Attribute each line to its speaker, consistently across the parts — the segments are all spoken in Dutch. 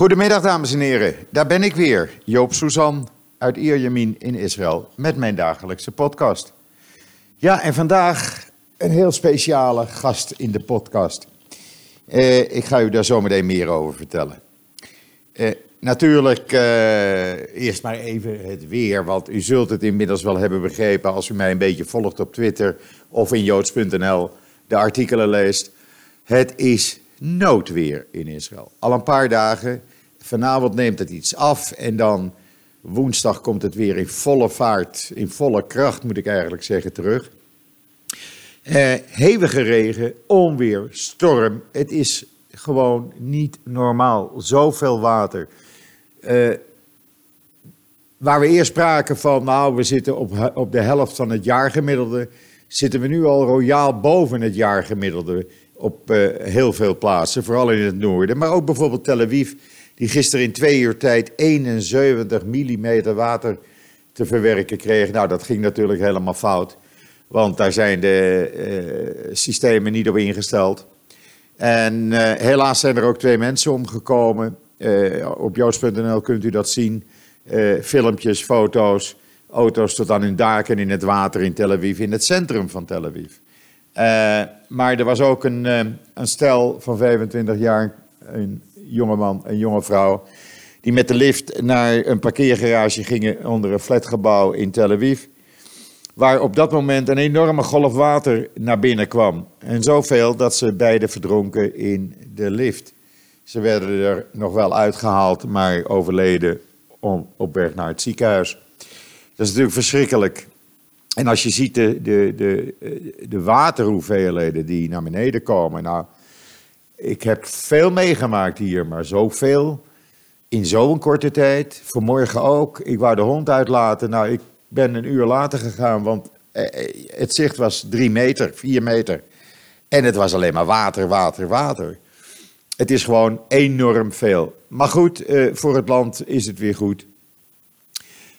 Speaker 1: Goedemiddag, dames en heren. Daar ben ik weer, Joop Suzan uit Ierjemien in Israël, met mijn dagelijkse podcast. Ja, en vandaag een heel speciale gast in de podcast. Eh, ik ga u daar zometeen meer over vertellen. Eh, natuurlijk, eh, eerst maar even het weer, want u zult het inmiddels wel hebben begrepen als u mij een beetje volgt op Twitter of in joods.nl de artikelen leest. Het is noodweer in Israël. Al een paar dagen. Vanavond neemt het iets af en dan woensdag komt het weer in volle vaart, in volle kracht moet ik eigenlijk zeggen, terug. Eh, hevige regen, onweer, storm. Het is gewoon niet normaal. Zoveel water. Eh, waar we eerst spraken van, nou, we zitten op, op de helft van het jaargemiddelde, zitten we nu al royaal boven het jaargemiddelde op uh, heel veel plaatsen, vooral in het noorden. Maar ook bijvoorbeeld Tel Aviv, die gisteren in twee uur tijd 71 mm water te verwerken kreeg. Nou, dat ging natuurlijk helemaal fout, want daar zijn de uh, systemen niet op ingesteld. En uh, helaas zijn er ook twee mensen omgekomen. op joods.nl kunt u dat zien. filmpjes, foto's, auto's tot aan hun daken in het water in Tel Aviv, in het centrum van Tel Aviv. Uh, maar er was ook een, uh, een stel van 25 jaar, jongeman, een jonge vrouw, die met de lift naar een parkeergarage gingen onder een flatgebouw in Tel Aviv. Waar op dat moment een enorme golf water naar binnen kwam. En zoveel dat ze beide verdronken in de lift. Ze werden er nog wel uitgehaald, maar overleden op weg naar het ziekenhuis. Dat is natuurlijk verschrikkelijk. En als je ziet de, de, de, de waterhoeveelheden die naar beneden komen. Nou, ik heb veel meegemaakt hier, maar zoveel in zo'n korte tijd. Vanmorgen ook. Ik wou de hond uitlaten. Nou, ik ben een uur later gegaan, want eh, eh, het zicht was drie meter, vier meter. En het was alleen maar water, water, water. Het is gewoon enorm veel. Maar goed, eh, voor het land is het weer goed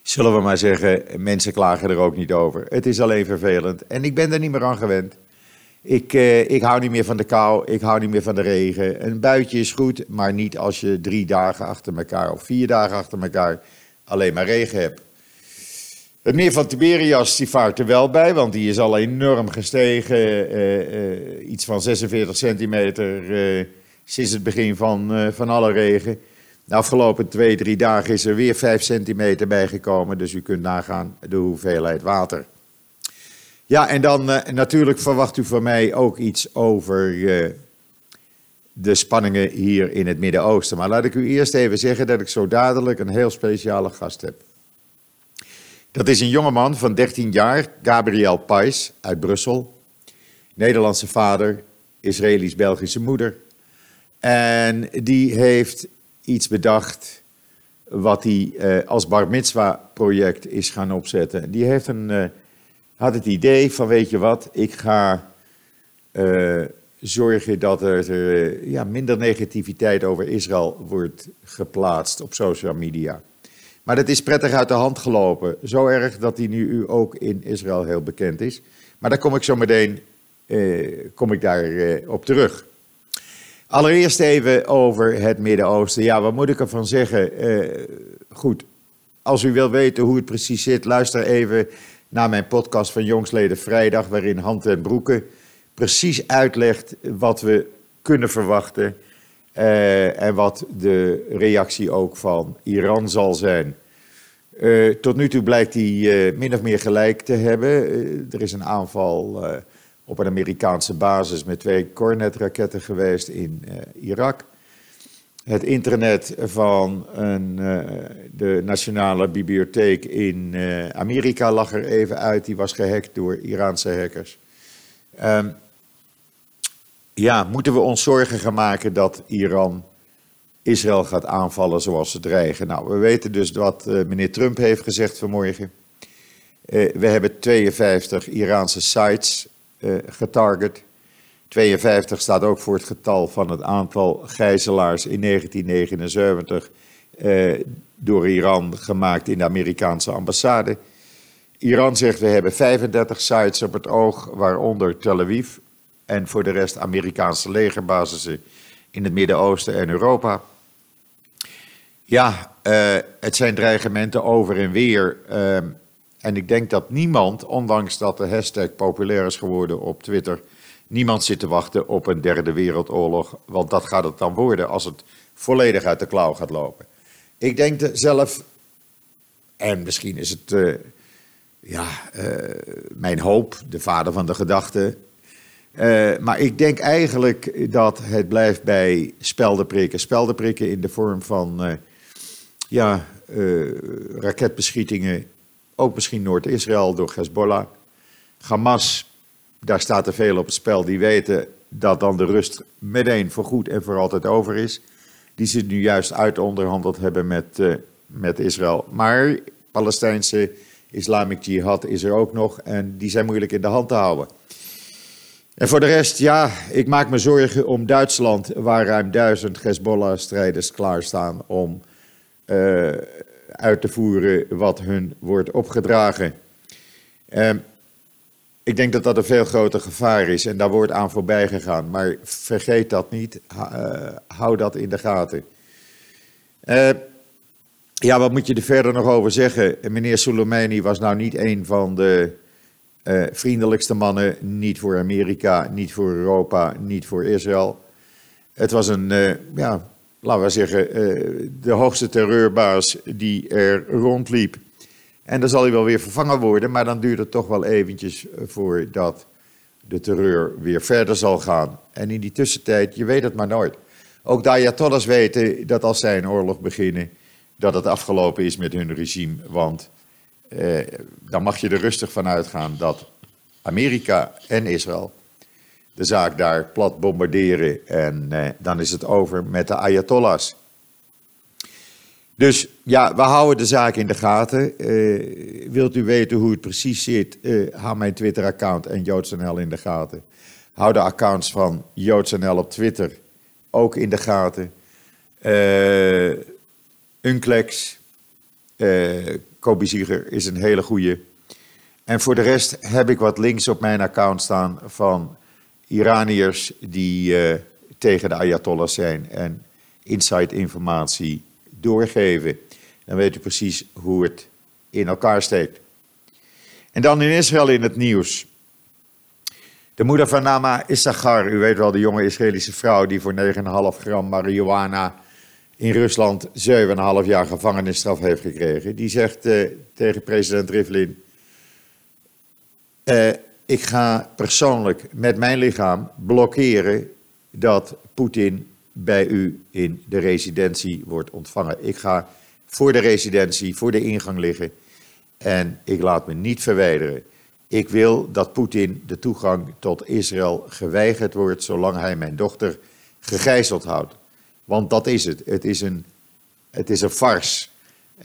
Speaker 1: zullen we maar zeggen, mensen klagen er ook niet over. Het is alleen vervelend en ik ben er niet meer aan gewend. Ik, eh, ik hou niet meer van de kou, ik hou niet meer van de regen. Een buitje is goed, maar niet als je drie dagen achter elkaar of vier dagen achter elkaar alleen maar regen hebt. Het meer van Tiberias die vaart er wel bij, want die is al enorm gestegen. Uh, uh, iets van 46 centimeter sinds het begin van, van alle regen. De afgelopen twee, drie dagen is er weer vijf centimeter bijgekomen. Dus u kunt nagaan de hoeveelheid water. Ja, en dan uh, natuurlijk verwacht u van mij ook iets over uh, de spanningen hier in het Midden-Oosten. Maar laat ik u eerst even zeggen dat ik zo dadelijk een heel speciale gast heb. Dat is een jongeman van 13 jaar, Gabriel Pais uit Brussel. Nederlandse vader, Israëlisch-Belgische moeder. En die heeft iets bedacht wat hij uh, als Bar Mitzwa project is gaan opzetten. Die heeft een, had het idee van weet je wat, ik ga uh, zorgen dat er ja, minder negativiteit over Israël wordt geplaatst op social media. Maar dat is prettig uit de hand gelopen. Zo erg dat hij nu ook in Israël heel bekend is. Maar daar kom ik zo meteen kom ik daar, op terug. Allereerst even over het Midden-Oosten. Ja, wat moet ik ervan zeggen? Goed, als u wil weten hoe het precies zit, luister even naar mijn podcast van Jongsleden Vrijdag, waarin Hand en Broeken precies uitlegt wat we kunnen verwachten uh, en wat de reactie ook van Iran zal zijn. Uh, tot nu toe blijkt hij min of meer gelijk te hebben. er is een aanval op een Amerikaanse basis met twee Cornet-raketten geweest in Irak. Het internet van een, uh, de Nationale Bibliotheek in uh, Amerika lag er even uit. Die was gehackt door Iraanse hackers. Um, ja, moeten we ons zorgen gaan maken dat Iran Israël gaat aanvallen zoals ze dreigen? Nou, we weten dus wat meneer Trump heeft gezegd vanmorgen. we hebben 52 Iraanse sites uh, getarget. 52 staat ook voor het getal van het aantal gijzelaars in 1979 uh, eh, door Iran gemaakt in de Amerikaanse ambassade. Iran zegt we hebben 35 sites op het oog, waaronder Tel Aviv en voor de rest Amerikaanse legerbasissen in het Midden-Oosten en Europa. Ja, uh, het zijn dreigementen over en weer. Uh, en ik denk dat niemand, ondanks dat de hashtag populair is geworden op Twitter, niemand zit te wachten op een derde wereldoorlog. Want dat gaat het dan worden als het volledig uit de klauw gaat lopen. Ik denk zelf, en misschien is het uh, ja, mijn hoop, de vader van de gedachte, uh, maar ik denk eigenlijk dat het blijft bij speldenprikken. Speldenprikken in de vorm van ja, raketbeschietingen. Ook misschien Noord-Israël door Hezbollah. Hamas, daar staat er veel op het spel. Die weten dat dan de rust meteen voor goed en voor altijd over is. Die ze nu juist uit onderhandeld hebben met, met Israël. Maar Palestijnse Islamic Jihad is er ook nog. En die zijn moeilijk in de hand te houden. En voor de rest, ja, ik maak me zorgen om Duitsland, waar ruim duizend Hezbollah-strijders klaarstaan om uh, uit te voeren wat hun wordt opgedragen. Uh, ik denk dat dat een veel groter gevaar is en daar wordt aan voorbij gegaan. Maar vergeet dat niet, uh, hou dat in de gaten. ja, wat moet je er verder nog over zeggen? Meneer Soleimani was nou niet een van de uh, vriendelijkste mannen, niet voor Amerika, niet voor Europa, niet voor Israël. Het was een, ja, laten we zeggen, de hoogste terreurbaas die er rondliep. En dan zal hij wel weer vervangen worden, maar dan duurt het toch wel eventjes voordat de terreur weer verder zal gaan. En in die tussentijd, je weet het maar nooit. Ook de Ayatollahs weten dat als zij een oorlog beginnen, dat het afgelopen is met hun regime. Want eh, dan mag je er rustig van uitgaan dat Amerika en Israël de zaak daar plat bombarderen en eh, dan is het over met de Ayatollahs. Dus ja, we houden de zaak in de gaten. Uh, wilt u weten hoe het precies zit? Uh, mijn Twitter-account en JoodsNL in de gaten. Hou de accounts van JoodsNL op Twitter ook in de gaten. Uh, Unclex, Kobe Zieger is een hele goede. En voor de rest heb ik wat links op mijn account staan van Iraniërs die tegen de Ayatollahs zijn en inside informatie doorgeven. Dan weet u precies hoe het in elkaar steekt. En dan in Israël in het nieuws. De moeder van Nama Issachar, u weet wel, de jonge Israëlische vrouw die voor 9,5 gram marihuana in Rusland 7,5 jaar gevangenisstraf heeft gekregen. Die zegt uh, tegen president Rivlin: uh, Ik ga persoonlijk met mijn lichaam blokkeren dat Poetin bij u in de residentie wordt ontvangen. Ik ga voor de residentie, voor de ingang liggen en ik laat me niet verwijderen. Ik wil dat Poetin de toegang tot Israël geweigerd wordt zolang hij mijn dochter gegijzeld houdt. Want dat is het. Het is een, het is een farce.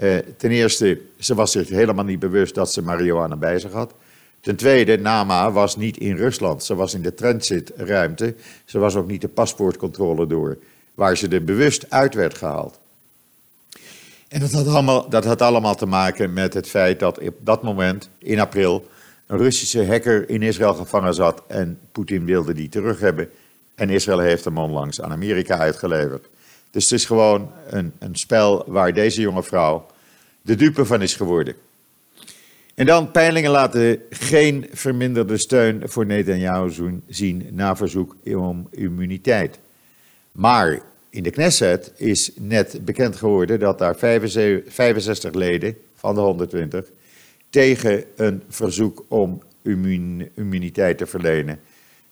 Speaker 1: Uh, ten eerste, ze was zich helemaal niet bewust dat ze marihuana bij zich had. Ten tweede, Nama was niet in Rusland. Ze was in de transitruimte. Ze was ook niet de paspoortcontrole door, waar ze er bewust uit werd gehaald. En dat had, allemaal, dat had allemaal te maken met het feit dat op dat moment, in april, een Russische hacker in Israël gevangen zat en Poetin wilde die terug hebben. En Israël heeft hem onlangs aan Amerika uitgeleverd. Dus het is gewoon een, een spel waar deze jonge vrouw de dupe van is geworden. En dan, peilingen laten geen verminderde steun voor Netanyahu zien na verzoek om immuniteit. Maar in de Knesset is net bekend geworden dat daar 65 leden van de 120 tegen een verzoek om immuniteit te verlenen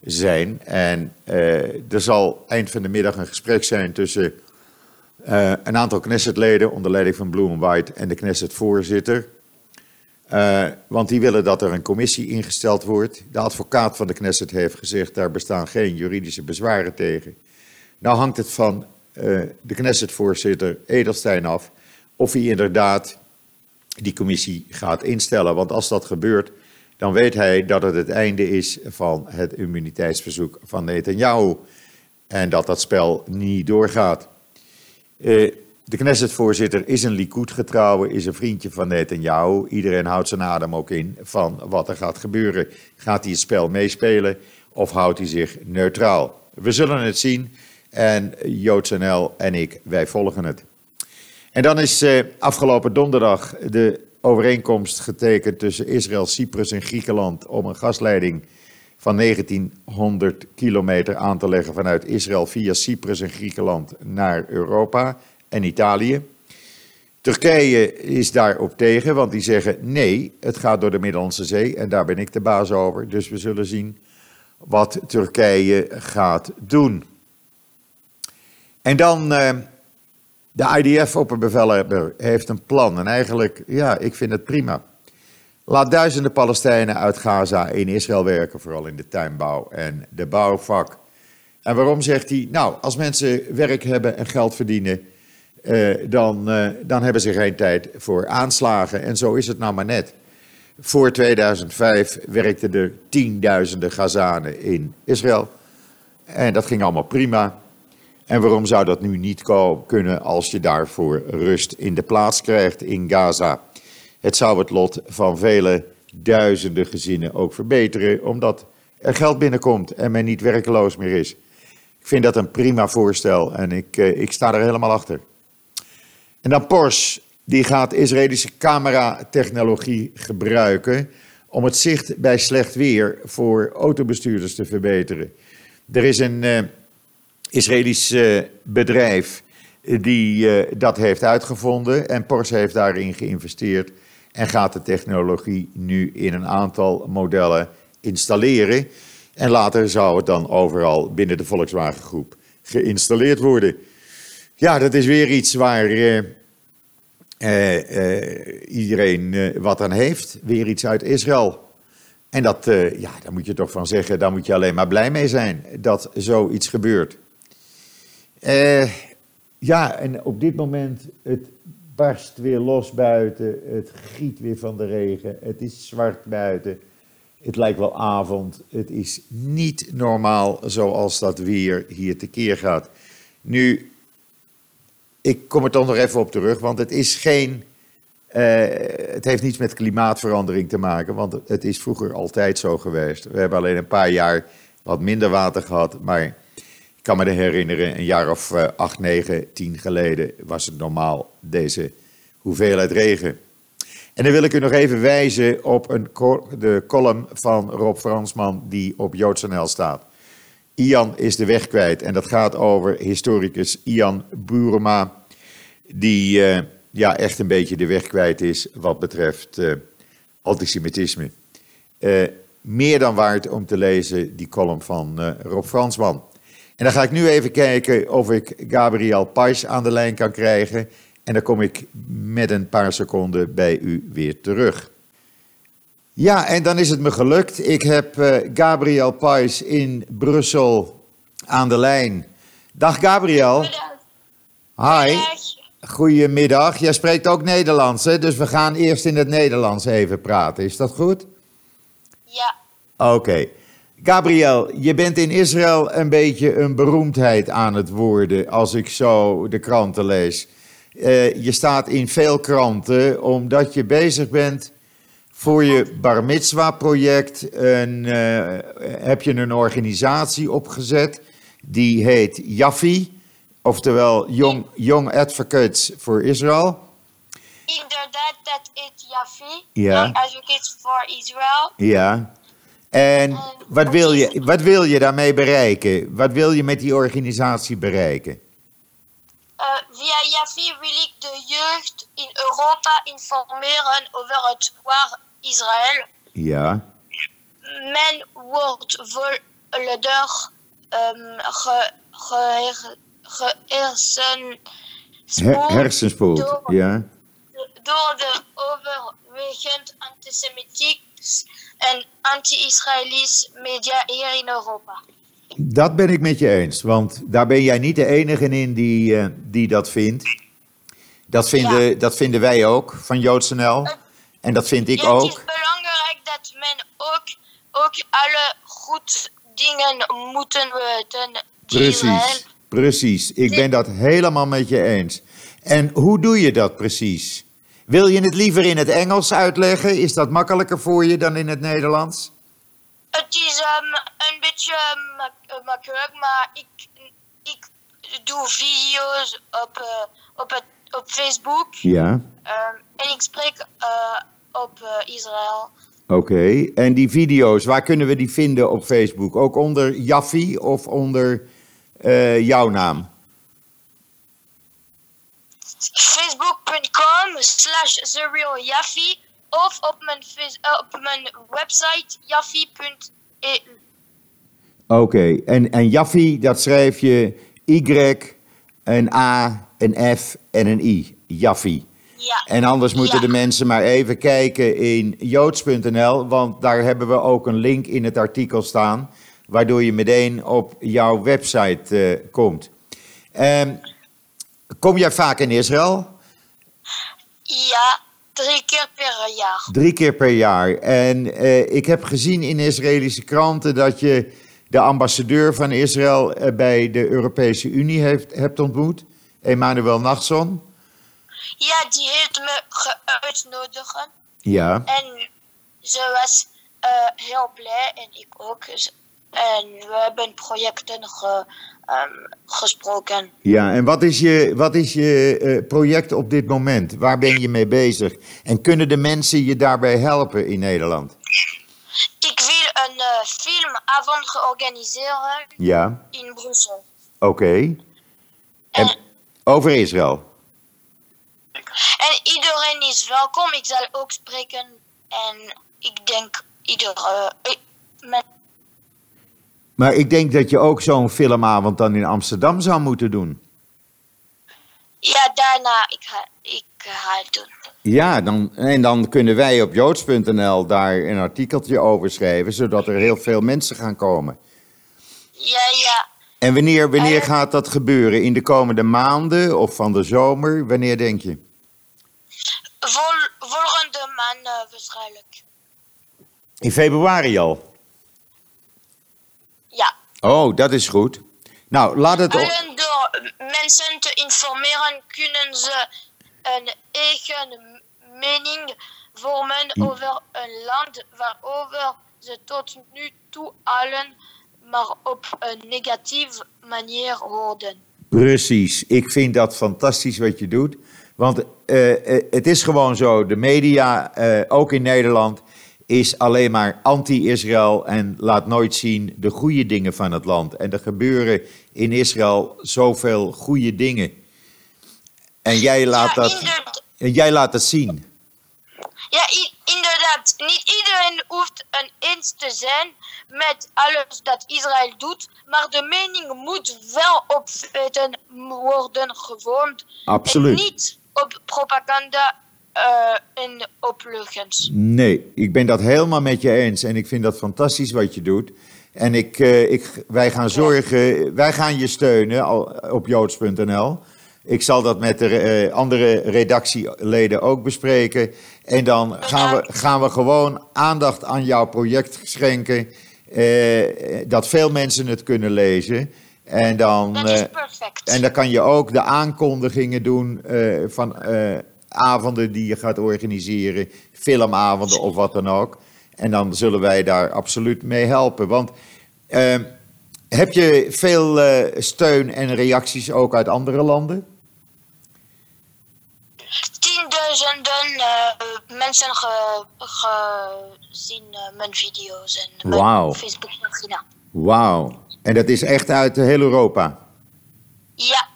Speaker 1: zijn. En uh, er zal eind van de middag een gesprek zijn tussen uh, een aantal Knessetleden onder leiding van Bloem White en de Knesset-voorzitter. Uh, want die willen dat er een commissie ingesteld wordt. De advocaat van de Knesset heeft gezegd, daar bestaan geen juridische bezwaren tegen. Nou hangt het van de Knesset-voorzitter Edelstein af of hij inderdaad die commissie gaat instellen. Want als dat gebeurt, dan weet hij dat het het einde is van het immuniteitsverzoek van Netanyahu. En dat dat spel niet doorgaat. Uh, de Knesset-voorzitter is een Likud-getrouwe, is een vriendje van Netanyahu. Iedereen houdt zijn adem ook in van wat er gaat gebeuren. Gaat hij het spel meespelen of houdt hij zich neutraal? We zullen het zien en JoodsNL en ik, wij volgen het. En dan is uh, afgelopen donderdag de overeenkomst getekend tussen Israël, Cyprus en Griekenland om een gasleiding van 1900 kilometer aan te leggen vanuit Israël via Cyprus en Griekenland naar Europa en Italië. Turkije is daarop tegen, want die zeggen nee, het gaat door de Middellandse Zee en daar ben ik de baas over. Dus we zullen zien wat Turkije gaat doen. En dan uh, de IDF-opperbevelhebber heeft een plan en eigenlijk, ja, ik vind het prima. Laat duizenden Palestijnen uit Gaza in Israël werken, vooral in de tuinbouw en de bouwvak. En waarom zegt hij, nou, als mensen werk hebben en geld verdienen dan, uh, dan hebben ze geen tijd voor aanslagen. En zo is het nou maar net. Voor 2005 werkten er tienduizenden Gazanen in Israël. En dat ging allemaal prima. En waarom zou dat nu niet kunnen als je daarvoor rust in de plaats krijgt in Gaza? Het zou het lot van vele duizenden gezinnen ook verbeteren, omdat er geld binnenkomt en men niet werkeloos meer is. Ik vind dat een prima voorstel en ik, uh, ik sta er helemaal achter. En dan Porsche, die gaat Israëlische cameratechnologie gebruiken om het zicht bij slecht weer voor autobestuurders te verbeteren. Er is een uh, Israëlisch uh, bedrijf die uh, dat heeft uitgevonden en Porsche heeft daarin geïnvesteerd en gaat de technologie nu in een aantal modellen installeren. En later zou het dan overal binnen de Volkswagen groep geïnstalleerd worden. Ja, dat is weer iets waar uh, uh, iedereen wat aan heeft. Weer iets uit Israël. En dat, ja, daar moet je toch van zeggen, daar moet je alleen maar blij mee zijn dat zoiets gebeurt. ja, en op dit moment, het barst weer los buiten, het giet weer van de regen, het is zwart buiten. Het lijkt wel avond. Het is niet normaal zoals dat weer hier tekeer gaat. Nu, ik kom er toch nog even op terug, want het is geen. Uh, het heeft niets met klimaatverandering te maken, want het is vroeger altijd zo geweest. We hebben alleen een paar jaar wat minder water gehad, maar ik kan me herinneren, een jaar of uh, acht, negen, tien geleden was het normaal deze hoeveelheid regen. En dan wil ik u nog even wijzen op een, de column van Rob Fransman die op JoodsNL staat. Ian is de weg kwijt. En dat gaat over historicus Ian Burema, die uh, ja, echt een beetje de weg kwijt is wat betreft uh, antisemitisme. Uh, meer dan waard om te lezen, die column van Rob Fransman. En dan ga ik nu even kijken of ik Gabriel Pais aan de lijn kan krijgen. En dan kom ik met een paar seconden bij u weer terug. Ja, en dan is het me gelukt. Ik heb uh, Gabriel Pais in Brussel aan de lijn. Dag Gabriel. Hi. Goedemiddag. Jij spreekt ook Nederlands, hè? Dus we gaan eerst in het Nederlands even praten. Is dat goed?
Speaker 2: Ja.
Speaker 1: Oké. Okay. Gabriel, je bent in Israël een beetje een beroemdheid aan het worden als ik zo de kranten lees. Uh, je staat in veel kranten omdat je bezig bent voor je Bar Mitzwa project een, uh, heb je een organisatie opgezet die heet Yafi, oftewel Young, Young Advocates for Israel.
Speaker 2: Inderdaad, dat is Yafi,
Speaker 1: ja.
Speaker 2: Young Advocates for Israel.
Speaker 1: Ja. En wat wil, je, wat wil je daarmee bereiken? Wat wil je met die organisatie bereiken?
Speaker 2: Uh, via Yafi wil ik de jeugd in Europa informeren over het waar Israël.
Speaker 1: Ja.
Speaker 2: Men wordt volledig um, ge, ge, ge, hersenspoeld,
Speaker 1: hersenspoeld
Speaker 2: door,
Speaker 1: ja.
Speaker 2: door de overwegend antisemitisch en anti-Israëlisch media hier in Europa.
Speaker 1: Dat ben ik met je eens, want daar ben jij niet de enige in die, uh, die dat vindt. Dat vinden, ja. dat vinden wij ook van JoodsNL. En dat vind ik
Speaker 2: ja,
Speaker 1: ook.
Speaker 2: Het is belangrijk dat men ook, ook alle goed dingen moeten weten.
Speaker 1: Precies, precies. Ik ben dat helemaal met je eens. En hoe doe je dat precies? Wil je het liever in het Engels uitleggen? Is dat makkelijker voor je dan in het Nederlands?
Speaker 2: Het is um, een beetje makkelijk, maar ik, ik doe video's op, uh, op, het, op Facebook.
Speaker 1: Ja,
Speaker 2: Ehm, en ik spreek eh, op eh, Israël.
Speaker 1: oké. En die video's, waar kunnen we die vinden op Facebook? Ook onder Jaffi of onder eh, jouw naam?
Speaker 2: Facebook.com slash Yaffi. Of op mijn, op mijn website yaffi.eu.
Speaker 1: Oké, en, en Jaffi, dat schrijf je Y, een A, een F en een I. Jaffi.
Speaker 2: Ja.
Speaker 1: En anders moeten
Speaker 2: Ja.
Speaker 1: de mensen maar even kijken in joods.nl, want daar hebben we ook een link in het artikel staan, waardoor je meteen op jouw website eh, komt. Ehm, kom jij vaak in Israël?
Speaker 2: Ja, drie keer per jaar.
Speaker 1: Drie keer per jaar. En eh, ik heb gezien in Israëlische kranten dat je de ambassadeur van Israël eh, bij de Europese Unie heeft, hebt ontmoet, Emmanuel Nachson.
Speaker 2: Ja, die heeft me uitnodigen.
Speaker 1: Ja.
Speaker 2: En ze was eh, heel blij en ik ook. En we hebben projecten ge, ehm, gesproken.
Speaker 1: Ja, en wat is je, wat is je eh, project op dit moment? Waar ben je mee bezig? En kunnen de mensen je daarbij helpen in Nederland?
Speaker 2: Ik wil een eh, filmavond organiseren
Speaker 1: Ja,
Speaker 2: in Brussel.
Speaker 1: oké. En
Speaker 2: En,
Speaker 1: over Israël.
Speaker 2: en iedereen is welkom. Ik zal ook spreken. En ik denk iedereen.
Speaker 1: Maar ik denk dat je ook zo'n filmavond dan in Amsterdam zou moeten doen.
Speaker 2: ja, daarna ik ga, ik ga het doen.
Speaker 1: Ja, dan, en dan kunnen wij op joods.nl daar een artikeltje over schrijven, zodat er heel veel mensen gaan komen.
Speaker 2: Ja, ja.
Speaker 1: En wanneer, wanneer
Speaker 2: Eh.
Speaker 1: gaat dat gebeuren? In de komende maanden of van de zomer? Wanneer denk je?
Speaker 2: Vol, volgende maand waarschijnlijk.
Speaker 1: In februari al.
Speaker 2: Ja.
Speaker 1: Oh, dat is goed. Nou, laat het.
Speaker 2: Alleen door mensen te informeren kunnen ze een eigen mening vormen over een land waarover ze tot nu toe allen maar op een negatieve manier hoorden.
Speaker 1: Precies. Ik vind dat fantastisch wat je doet. Want eh, eh, het is gewoon zo, de media, eh, ook in Nederland, is alleen maar anti-Israël en laat nooit zien de goede dingen van het land. En er gebeuren in Israël zoveel goede dingen. En jij laat,
Speaker 2: ja,
Speaker 1: dat, en jij laat dat zien.
Speaker 2: ja, inderdaad. Niet iedereen hoeft het eens te zijn met alles dat Israël doet, maar de mening moet wel op feiten worden gevormd.
Speaker 1: Absoluut.
Speaker 2: En niet op propaganda eh, en op leugens.
Speaker 1: Nee, ik ben dat helemaal met je eens. En ik vind dat fantastisch wat je doet. En ik, eh, ik, wij gaan zorgen, wij gaan je steunen op joods.nl. Ik zal dat met de eh, andere redactieleden ook bespreken. En dan gaan we, gaan we gewoon aandacht aan jouw project schenken. Eh, dat veel mensen het kunnen lezen. En dan,
Speaker 2: Dat is
Speaker 1: eh,
Speaker 2: perfect.
Speaker 1: en dan kan je ook de aankondigingen doen eh, van avonden die je gaat organiseren, filmavonden of wat dan ook. En dan zullen wij daar absoluut mee helpen. Want heb je veel steun en reacties ook uit andere landen?
Speaker 2: Tienduizenden eh, mensen ge- gezien eh, mijn video's en mijn
Speaker 1: Wauw.
Speaker 2: Facebookpagina.
Speaker 1: Wauw. En dat is echt uit heel Europa.
Speaker 2: Ja,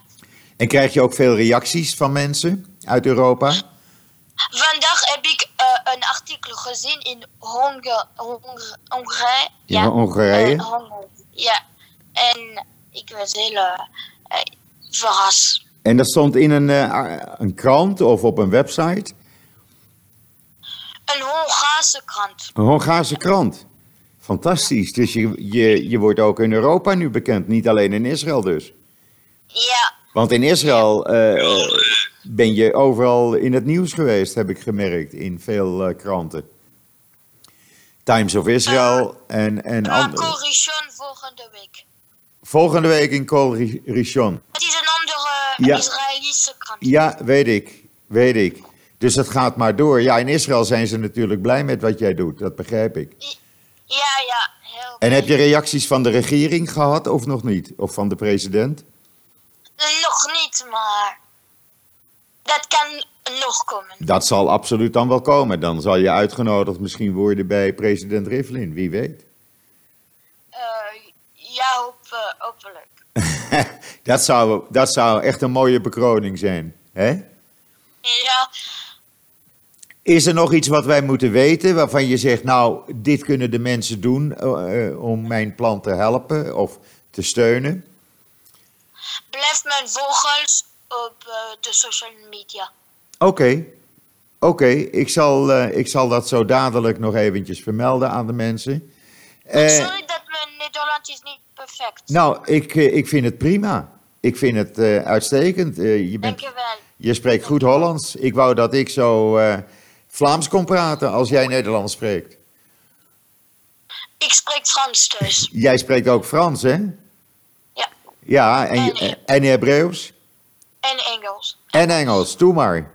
Speaker 1: En krijg je ook veel reacties van mensen uit Europa?
Speaker 2: vandaag heb ik eh, een artikel gezien in Hongarije.
Speaker 1: Ja, Hongarije.
Speaker 2: Eh, Hongarije. Ja, en ik was heel eh, eh, verrast.
Speaker 1: En dat stond in een, eh, een krant of op een website?
Speaker 2: Een Hongaarse krant.
Speaker 1: Een Hongaarse krant. Fantastisch. Dus je, je, je wordt ook in Europa nu bekend, niet alleen in Israël dus.
Speaker 2: Ja,
Speaker 1: Want in Israël eh, ben je overal in het nieuws geweest, heb ik gemerkt, in veel eh, kranten. Times of Israel en, en andere.
Speaker 2: Corrichon volgende week.
Speaker 1: Volgende week in Kol Rishon.
Speaker 2: Het is een
Speaker 1: Ja.
Speaker 2: Israëlische.
Speaker 1: Ja, weet ik, weet ik. Dus het gaat maar door. Ja, in Israël zijn ze natuurlijk blij met wat jij doet, dat begrijp ik.
Speaker 2: Ja, ja, heel
Speaker 1: En heb je reacties van de regering gehad of nog niet? Of van de president?
Speaker 2: Nog niet, maar dat kan nog komen.
Speaker 1: Dat zal absoluut dan wel komen. Dan zal je uitgenodigd misschien worden bij president Rivlin, wie weet.
Speaker 2: Eh, ja, hoop, eh, hopelijk.
Speaker 1: dat, zou, dat zou echt een mooie bekroning zijn. Hè?
Speaker 2: Ja,
Speaker 1: Is er nog iets wat wij moeten weten waarvan je zegt, nou, dit kunnen de mensen doen eh, eh, om mijn plan te helpen of te steunen?
Speaker 2: blijf mijn vogels op eh, de social media.
Speaker 1: Oké, oké, ik, zal, ik zal dat zo dadelijk nog eventjes vermelden aan de mensen.
Speaker 2: Sorry dat mijn Nederlands is niet perfect.
Speaker 1: nou, ik, eh, ik vind het prima. Ik vind het eh, uitstekend. Eh, je, bent,
Speaker 2: Dankjewel.
Speaker 1: je spreekt goed Hollands. Ik wou dat ik zo Vlaams kon praten als jij Nederlands spreekt.
Speaker 2: Ik spreek Frans dus.
Speaker 1: Jij spreekt ook Frans, hè?
Speaker 2: Ja,
Speaker 1: Ja, en,
Speaker 2: En-
Speaker 1: en Hebreeuws?
Speaker 2: en Engels.
Speaker 1: En Engels, doe maar.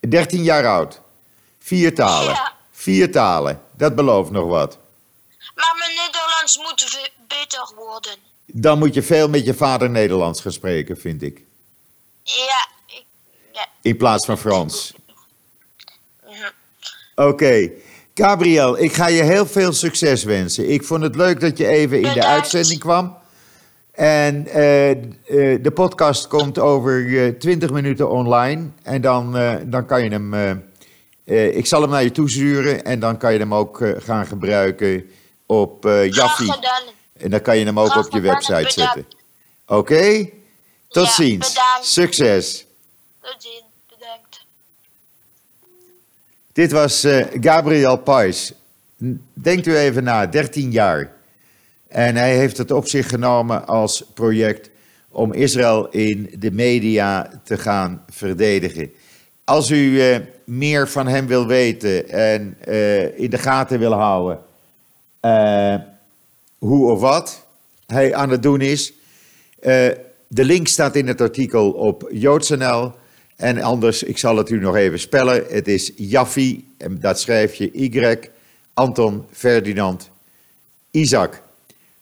Speaker 1: 13 jaar oud. Vier talen.
Speaker 2: Ja.
Speaker 1: Vier talen. Dat belooft nog wat.
Speaker 2: Maar mijn Nederlands moet beter worden.
Speaker 1: Dan moet je veel met je vader Nederlands gaan spreken, vind ik.
Speaker 2: Ja, ik, ja.
Speaker 1: In plaats van Frans.
Speaker 2: mhm.
Speaker 1: Oké. Gabriel, ik ga je heel veel succes wensen. Ik vond het leuk dat je even in de uitzending kwam. En eh, eh, de podcast komt over eh, 20 minuten online. En dan, eh, dan kan je hem. eh, eh, ik zal hem naar je toesturen. En dan kan je hem ook eh, gaan gebruiken op eh Jaffi. En dan kan je hem ook op je website zetten. Oké? Tot
Speaker 2: Ja,
Speaker 1: ziens.
Speaker 2: bedankt.
Speaker 1: Succes.
Speaker 2: Tot ziens. Bedankt.
Speaker 1: Dit was eh, Gabriel Pais. Denkt u even na, 13 jaar. En hij heeft het op zich genomen als project om Israël in de media te gaan verdedigen. Als u eh, meer van hem wil weten en eh, in de gaten wil houden hoe of wat hij aan het doen is, eh, de link staat in het artikel op joods.nl. En anders, ik zal het u nog even spellen. Het is Jaffi, en dat schrijf je Y, Anton Ferdinand Isaac.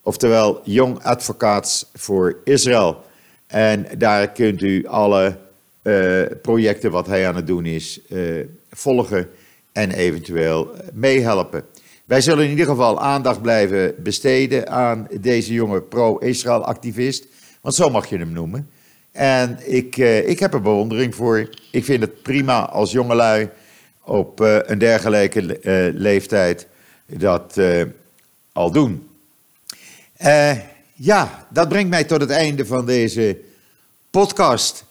Speaker 1: Oftewel Jong Advocaats voor Israël. En daar kunt u alle eh, projecten wat hij aan het doen is eh, volgen en eventueel meehelpen. Wij zullen in ieder geval aandacht blijven besteden aan deze jonge pro-Israël activist. Want zo mag je hem noemen. En ik, eh, ik heb er bewondering voor. Ik vind het prima als jongelui op eh, een dergelijke eh, leeftijd dat al doen. Ja, dat brengt mij tot het einde van deze podcast.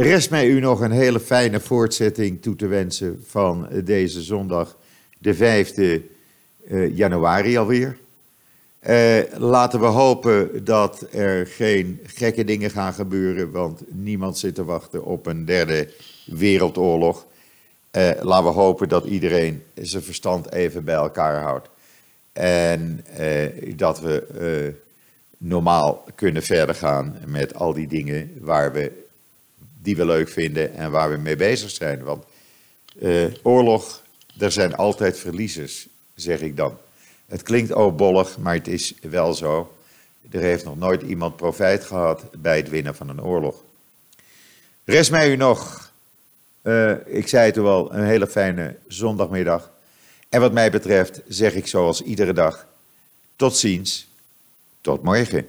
Speaker 1: Rest mij u nog een hele fijne voortzetting toe te wensen van deze zondag, de 5e eh, januari alweer. Eh, laten we hopen dat er geen gekke dingen gaan gebeuren, want niemand zit te wachten op een derde wereldoorlog. Eh, laten we hopen dat iedereen zijn verstand even bij elkaar houdt. En dat we normaal kunnen verder gaan met al die dingen waar we, die we leuk vinden en waar we mee bezig zijn. Want eh, oorlog, er zijn altijd verliezers, zeg ik dan. Het klinkt oudbollig, maar het is wel zo. Er heeft nog nooit iemand profijt gehad bij het winnen van een oorlog. Rest mij u nog, eh, ik zei het al, een hele fijne zondagmiddag. En wat mij betreft zeg ik zoals iedere dag, tot ziens, tot morgen.